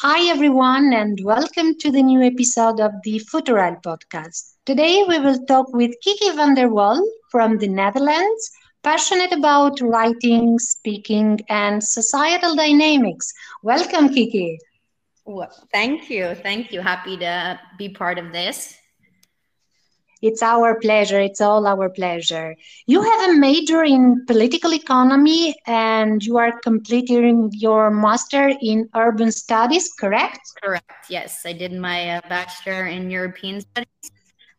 Hi, everyone, and welcome to the new episode of the Futural podcast. Today, we will talk with Kiki van der Wal from the Netherlands, passionate about writing, speaking, and societal dynamics. Welcome, Kiki. Well, thank you. Thank you. Happy to be part of this. It's our pleasure. It's all our pleasure. You have a major in political economy and you are completing your master in urban studies, correct? Correct. Yes, I did my uh, bachelor in European studies.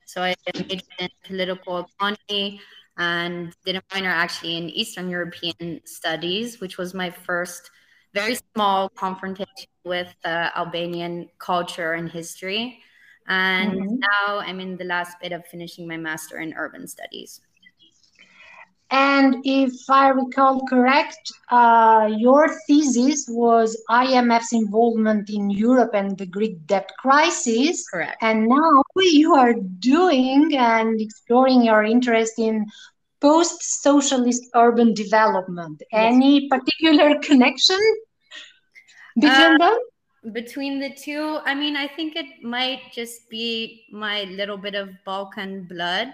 So I majored in political economy and did a minor actually in Eastern European studies, which was my first very small confrontation with uh, Albanian culture and history. And mm-hmm. now I'm in the last bit of finishing my master in urban studies. And if I recall correct, uh, your thesis was IMF's involvement in Europe and the Greek debt crisis. Correct. And now you are doing and exploring your interest in post-socialist urban development. Yes. Any particular connection between uh, them? Between the two i mean i think it might just be my little bit of balkan blood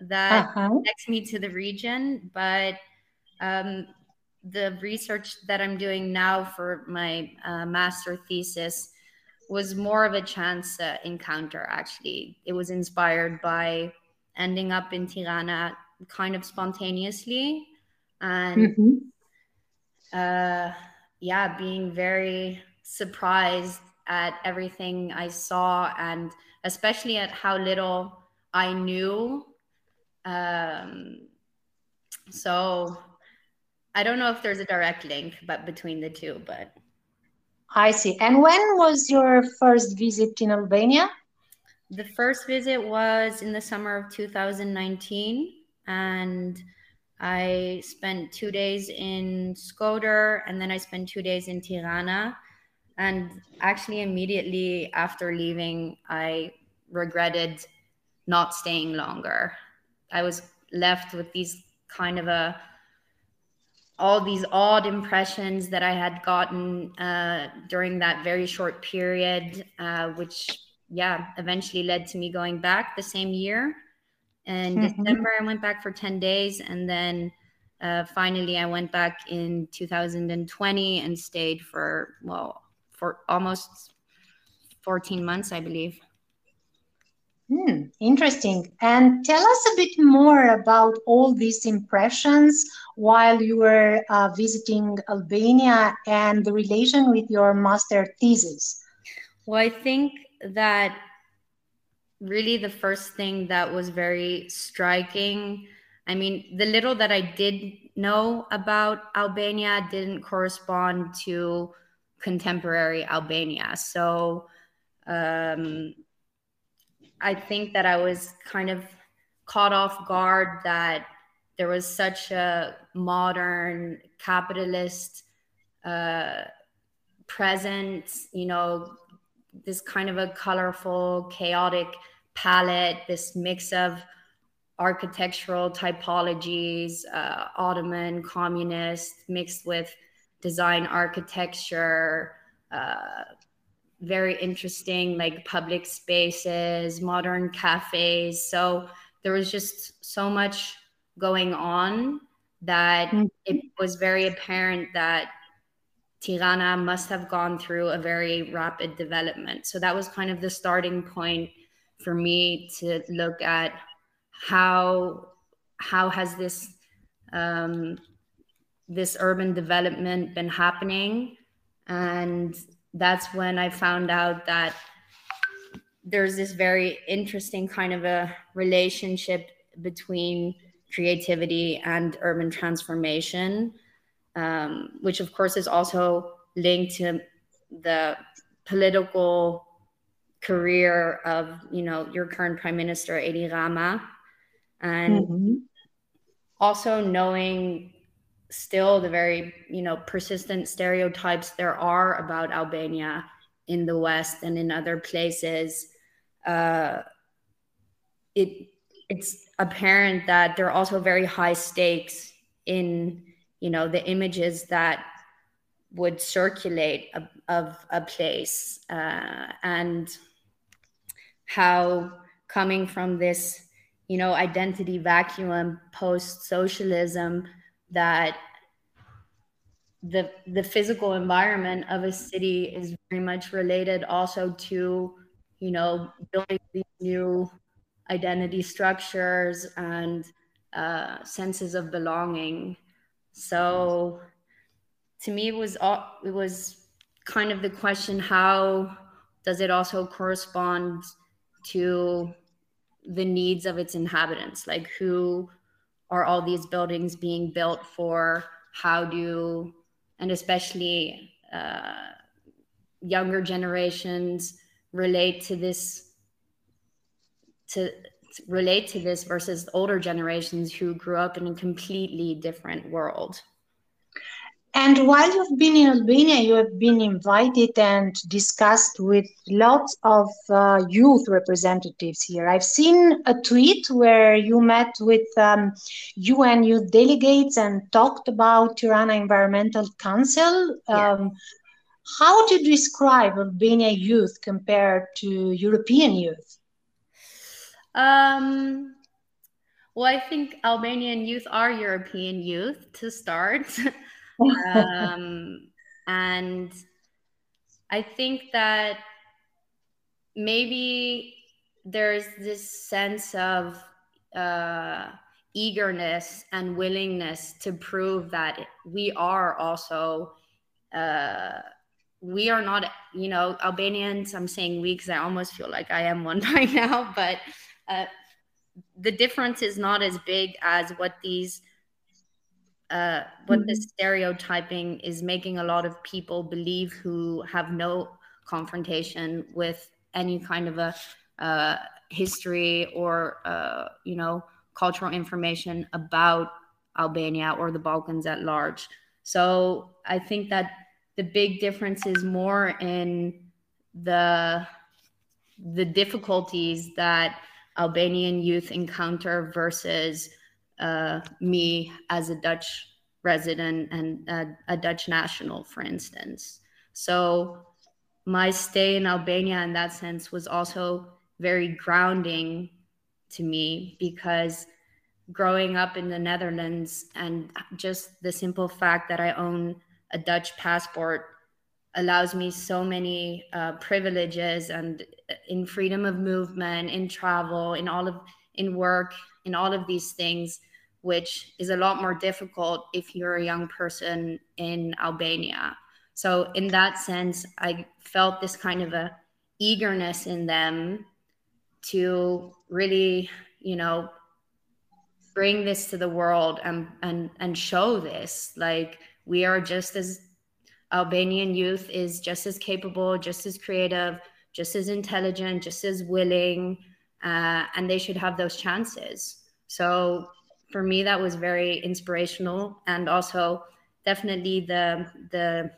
that uh-huh. connects me to the region but um, the research that i'm doing now for my uh, master thesis was more of a chance uh, encounter actually it was inspired by ending up in tirana kind of spontaneously and mm-hmm. uh, yeah being very surprised at everything I saw and especially at how little I knew. Um, so I don't know if there's a direct link but between the two, but I see. And when was your first visit in Albania? The first visit was in the summer of 2019 and I spent two days in Skoder and then I spent two days in Tirana and actually, immediately after leaving, I regretted not staying longer. I was left with these kind of a all these odd impressions that I had gotten uh, during that very short period, uh, which, yeah, eventually led to me going back the same year. In mm-hmm. December, I went back for 10 days. And then uh, finally, I went back in 2020 and stayed for, well, for almost 14 months, I believe. Hmm, interesting. And tell us a bit more about all these impressions while you were uh, visiting Albania and the relation with your master thesis. Well, I think that really the first thing that was very striking. I mean, the little that I did know about Albania didn't correspond to contemporary Albania. So um, I think that I was kind of caught off guard that there was such a modern capitalist uh, presence, you know, this kind of a colorful, chaotic palette, this mix of architectural typologies, uh, Ottoman, communist, mixed with design architecture, uh, very interesting like public spaces, modern cafes. So there was just so much going on that mm-hmm. it was very apparent that Tirana must have gone through a very rapid development. So that was kind of the starting point for me to look at how how has this um, this urban development been happening and that's when i found out that there's this very interesting kind of a relationship between creativity and urban transformation um, which of course is also linked to the political career of you know your current prime minister Edi Rama and mm-hmm. also knowing still the very you know persistent stereotypes there are about Albania in the West and in other places. Uh, it it's apparent that there are also very high stakes in you know the images that would circulate a, of a place uh, and how coming from this you know identity vacuum post socialism that the the physical environment of a city is very much related also to you know building these new identity structures and uh, senses of belonging. So to me it was all it was kind of the question how does it also correspond to the needs of its inhabitants? Like who are all these buildings being built for? How do and especially uh, younger generations relate to this to, to relate to this versus older generations who grew up in a completely different world and while you've been in Albania, you have been invited and discussed with lots of uh, youth representatives here. I've seen a tweet where you met with um, UN youth delegates and talked about Tirana Environmental Council. Yeah. Um, how do you describe Albania youth compared to European youth? Um, well, I think Albanian youth are European youth to start. um, and I think that maybe there's this sense of uh, eagerness and willingness to prove that we are also uh, we are not you know albanians i'm saying we because i almost feel like i am one right now but uh, the difference is not as big as what these uh, what mm-hmm. the stereotyping is making a lot of people believe who have no confrontation with any kind of a uh, history or uh, you know cultural information about Albania or the Balkans at large. So I think that the big difference is more in the the difficulties that Albanian youth encounter versus uh, me as a Dutch resident and a, a Dutch national, for instance. So my stay in Albania in that sense was also very grounding to me because growing up in the Netherlands and just the simple fact that I own a Dutch passport allows me so many uh, privileges and in freedom of movement, in travel, in all of in work, in all of these things which is a lot more difficult if you're a young person in Albania. So in that sense, I felt this kind of a eagerness in them to really, you know, bring this to the world and and and show this. Like we are just as Albanian youth is just as capable, just as creative, just as intelligent, just as willing, uh, and they should have those chances. So for me that was very inspirational and also definitely the the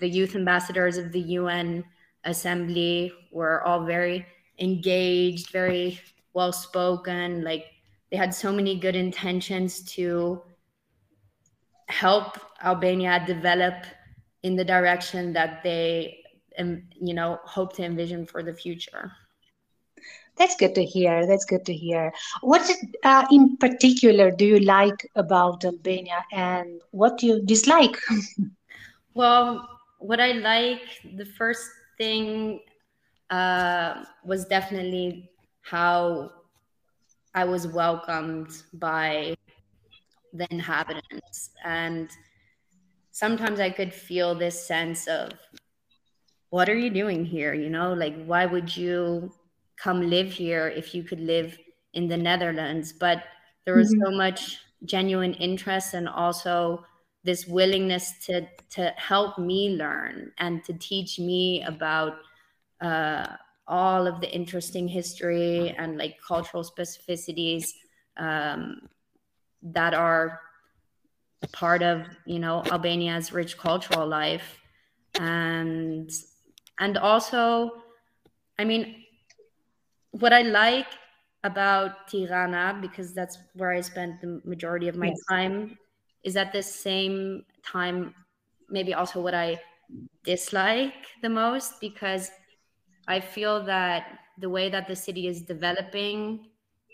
the youth ambassadors of the UN assembly were all very engaged, very well spoken. Like they had so many good intentions to help Albania develop in the direction that they, you know, hope to envision for the future. That's good to hear. That's good to hear. What uh, in particular do you like about Albania and what do you dislike? well, what I like, the first thing uh, was definitely how I was welcomed by the inhabitants. And sometimes I could feel this sense of, what are you doing here? You know, like, why would you come live here if you could live in the Netherlands. But there was mm-hmm. so much genuine interest and also this willingness to to help me learn and to teach me about uh, all of the interesting history and like cultural specificities um, that are part of you know Albania's rich cultural life and and also I mean what I like about Tirana, because that's where I spent the majority of my yes. time, is at the same time maybe also what I dislike the most because I feel that the way that the city is developing,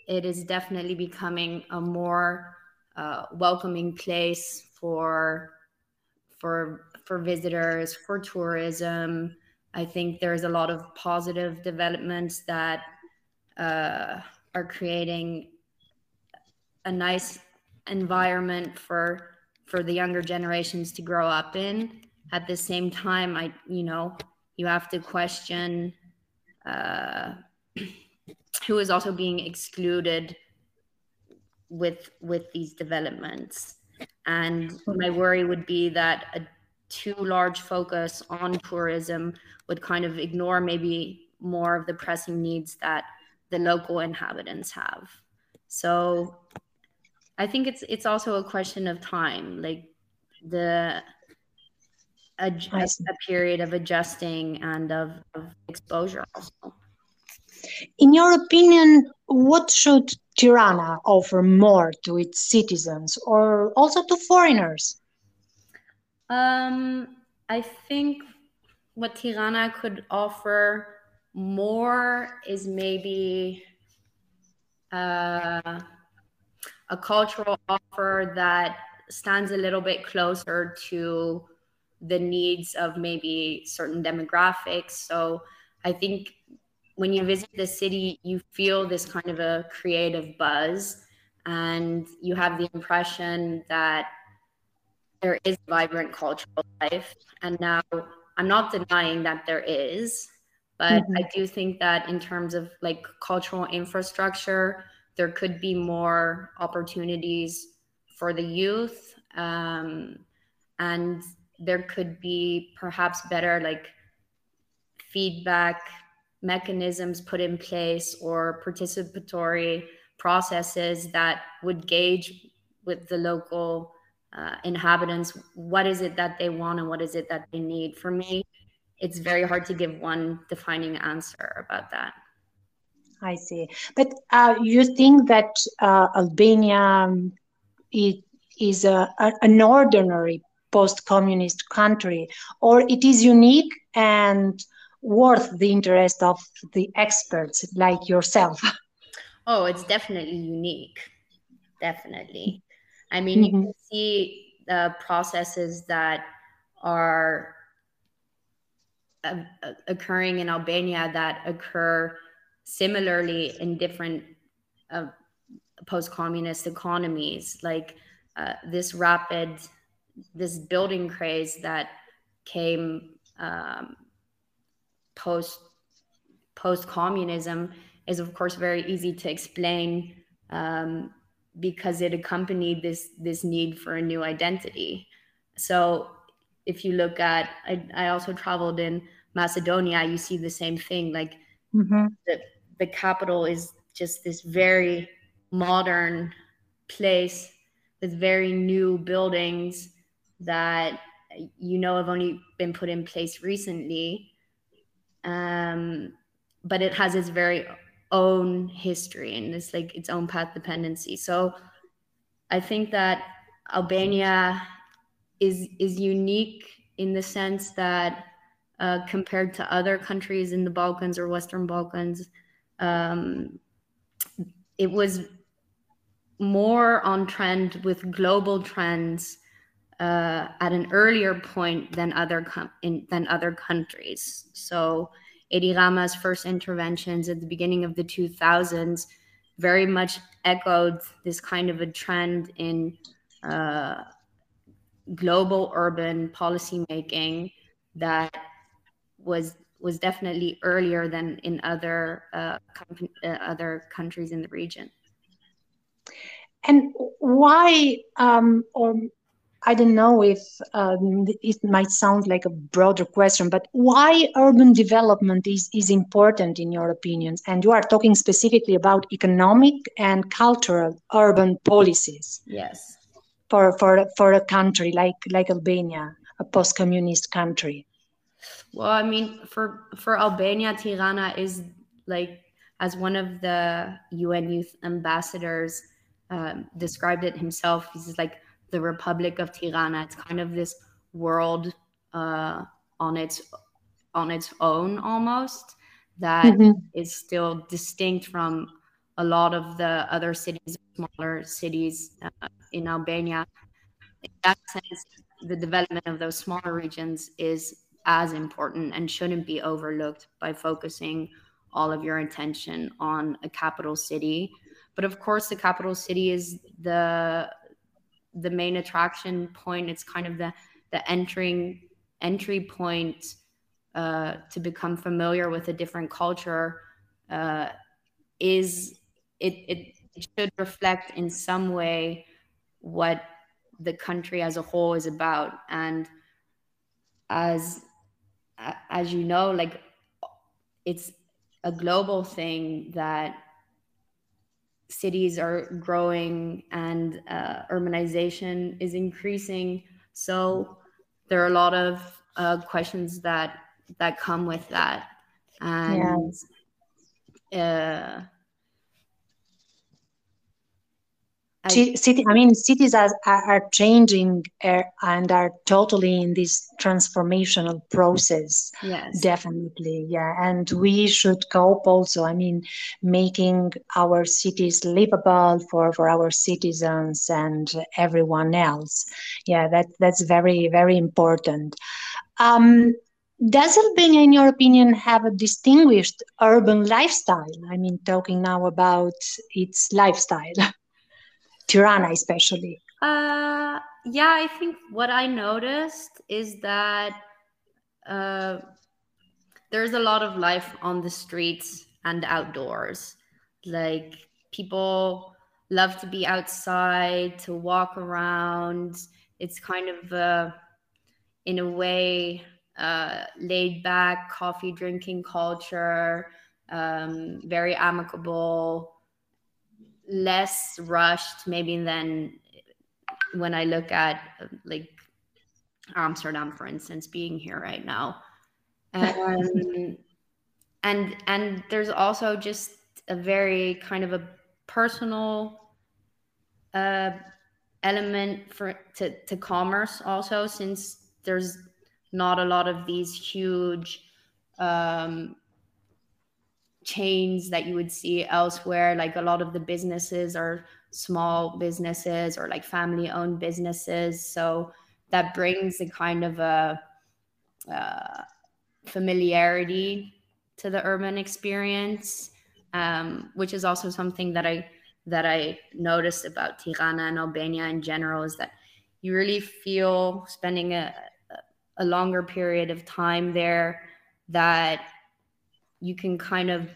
it is definitely becoming a more uh, welcoming place for for for visitors, for tourism. I think there's a lot of positive developments that uh, are creating a nice environment for for the younger generations to grow up in. At the same time, I you know you have to question uh, who is also being excluded with with these developments. And my worry would be that a too large focus on tourism would kind of ignore maybe more of the pressing needs that the local inhabitants have. So I think it's it's also a question of time, like the a, a, period of adjusting and of, of exposure also. In your opinion, what should Tirana offer more to its citizens or also to foreigners? Um, I think what Tirana could offer more is maybe uh, a cultural offer that stands a little bit closer to the needs of maybe certain demographics. So I think when you visit the city, you feel this kind of a creative buzz, and you have the impression that there is vibrant cultural life. And now I'm not denying that there is, but mm-hmm. I do think that in terms of like cultural infrastructure, there could be more opportunities for the youth. Um, and there could be perhaps better like feedback mechanisms put in place or participatory processes that would gauge with the local uh, inhabitants what is it that they want and what is it that they need for me it's very hard to give one defining answer about that. I see. But uh, you think that uh, albania um, it is a, a, an ordinary post-communist country or it is unique and worth the interest of the experts like yourself? Oh it's definitely unique. Definitely. I mean, mm-hmm. you can see the processes that are uh, occurring in Albania that occur similarly in different uh, post-communist economies, like uh, this rapid, this building craze that came um, post post-communism is of course very easy to explain um, because it accompanied this this need for a new identity. So if you look at, I, I also traveled in Macedonia. You see the same thing. Like mm-hmm. the the capital is just this very modern place with very new buildings that you know have only been put in place recently. Um, but it has its very own history and it's like its own path dependency. So I think that Albania is is unique in the sense that uh, compared to other countries in the Balkans or Western Balkans, um, it was more on trend with global trends uh, at an earlier point than other com- in, than other countries. So Edi Rama's first interventions at the beginning of the 2000s very much echoed this kind of a trend in uh, global urban policymaking that was was definitely earlier than in other uh, com- uh, other countries in the region. And why, um, or I don't know if um, it might sound like a broader question, but why urban development is, is important in your opinions? And you are talking specifically about economic and cultural urban policies. Yes. For, for, for a country like, like Albania, a post communist country. Well, I mean, for, for Albania, Tirana is like, as one of the UN youth ambassadors um, described it himself, he's like, the Republic of Tirana. It's kind of this world uh, on its on its own almost that mm-hmm. is still distinct from a lot of the other cities, smaller cities uh, in Albania. In that sense, the development of those smaller regions is as important and shouldn't be overlooked by focusing all of your attention on a capital city. But of course, the capital city is the the main attraction point. It's kind of the the entering entry point uh, to become familiar with a different culture. Uh, is it, it should reflect in some way what the country as a whole is about and as as you know like it's a global thing that cities are growing and uh, urbanization is increasing so there are a lot of uh, questions that that come with that and yeah. uh, city i mean cities are, are changing uh, and are totally in this transformational process. Yes. Definitely yeah. And we should cope also i mean making our cities livable for for our citizens and everyone else. Yeah that that's very very important. Um does Albania, in your opinion, have a distinguished urban lifestyle? I mean, talking now about its lifestyle. Tirana especially? Uh, yeah, I think what I noticed is that uh, there's a lot of life on the streets and outdoors. Like people love to be outside, to walk around. It's kind of, uh, in a way, uh, laid back coffee drinking culture, um, very amicable less rushed maybe than when I look at like Amsterdam, for instance, being here right now. Um, and and there's also just a very kind of a personal uh, element for to, to commerce also since there's not a lot of these huge um, chains that you would see elsewhere. Like a lot of the businesses are small businesses or like family owned businesses. So that brings a kind of a uh, familiarity to the urban experience, um, which is also something that I that I noticed about Tirana and Albania in general is that you really feel spending a, a longer period of time there that you can kind of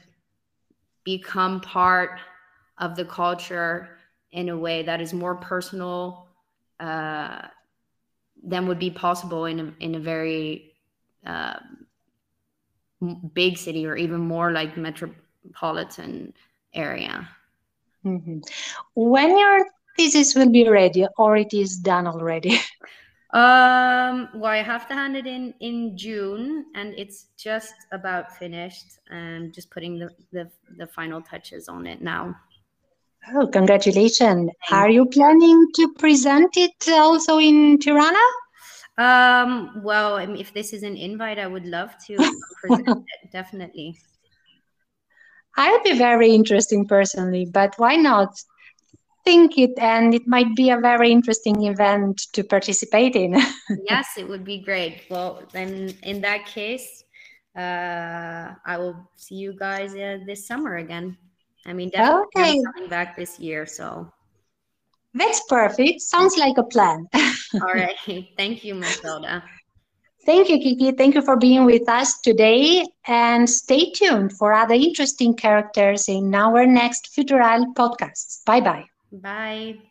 become part of the culture in a way that is more personal uh, than would be possible in a, in a very uh, big city or even more like metropolitan area. Mm-hmm. When your thesis will be ready, or it is done already? Um, well, I have to hand it in in June, and it's just about finished. I'm just putting the the, the final touches on it now. Oh, congratulations! Are you planning to present it also in Tirana? Um, well, if this is an invite, I would love to present it. Definitely. I would be very interesting personally, but why not? Think it and it might be a very interesting event to participate in yes it would be great well then in that case uh, i will see you guys uh, this summer again i mean definitely okay. coming back this year so that's perfect sounds like a plan all right thank you matilda Thank you, Kiki. Thank you for being with us today. And stay tuned for other interesting characters in our next Futural podcasts. Bye bye. Bye.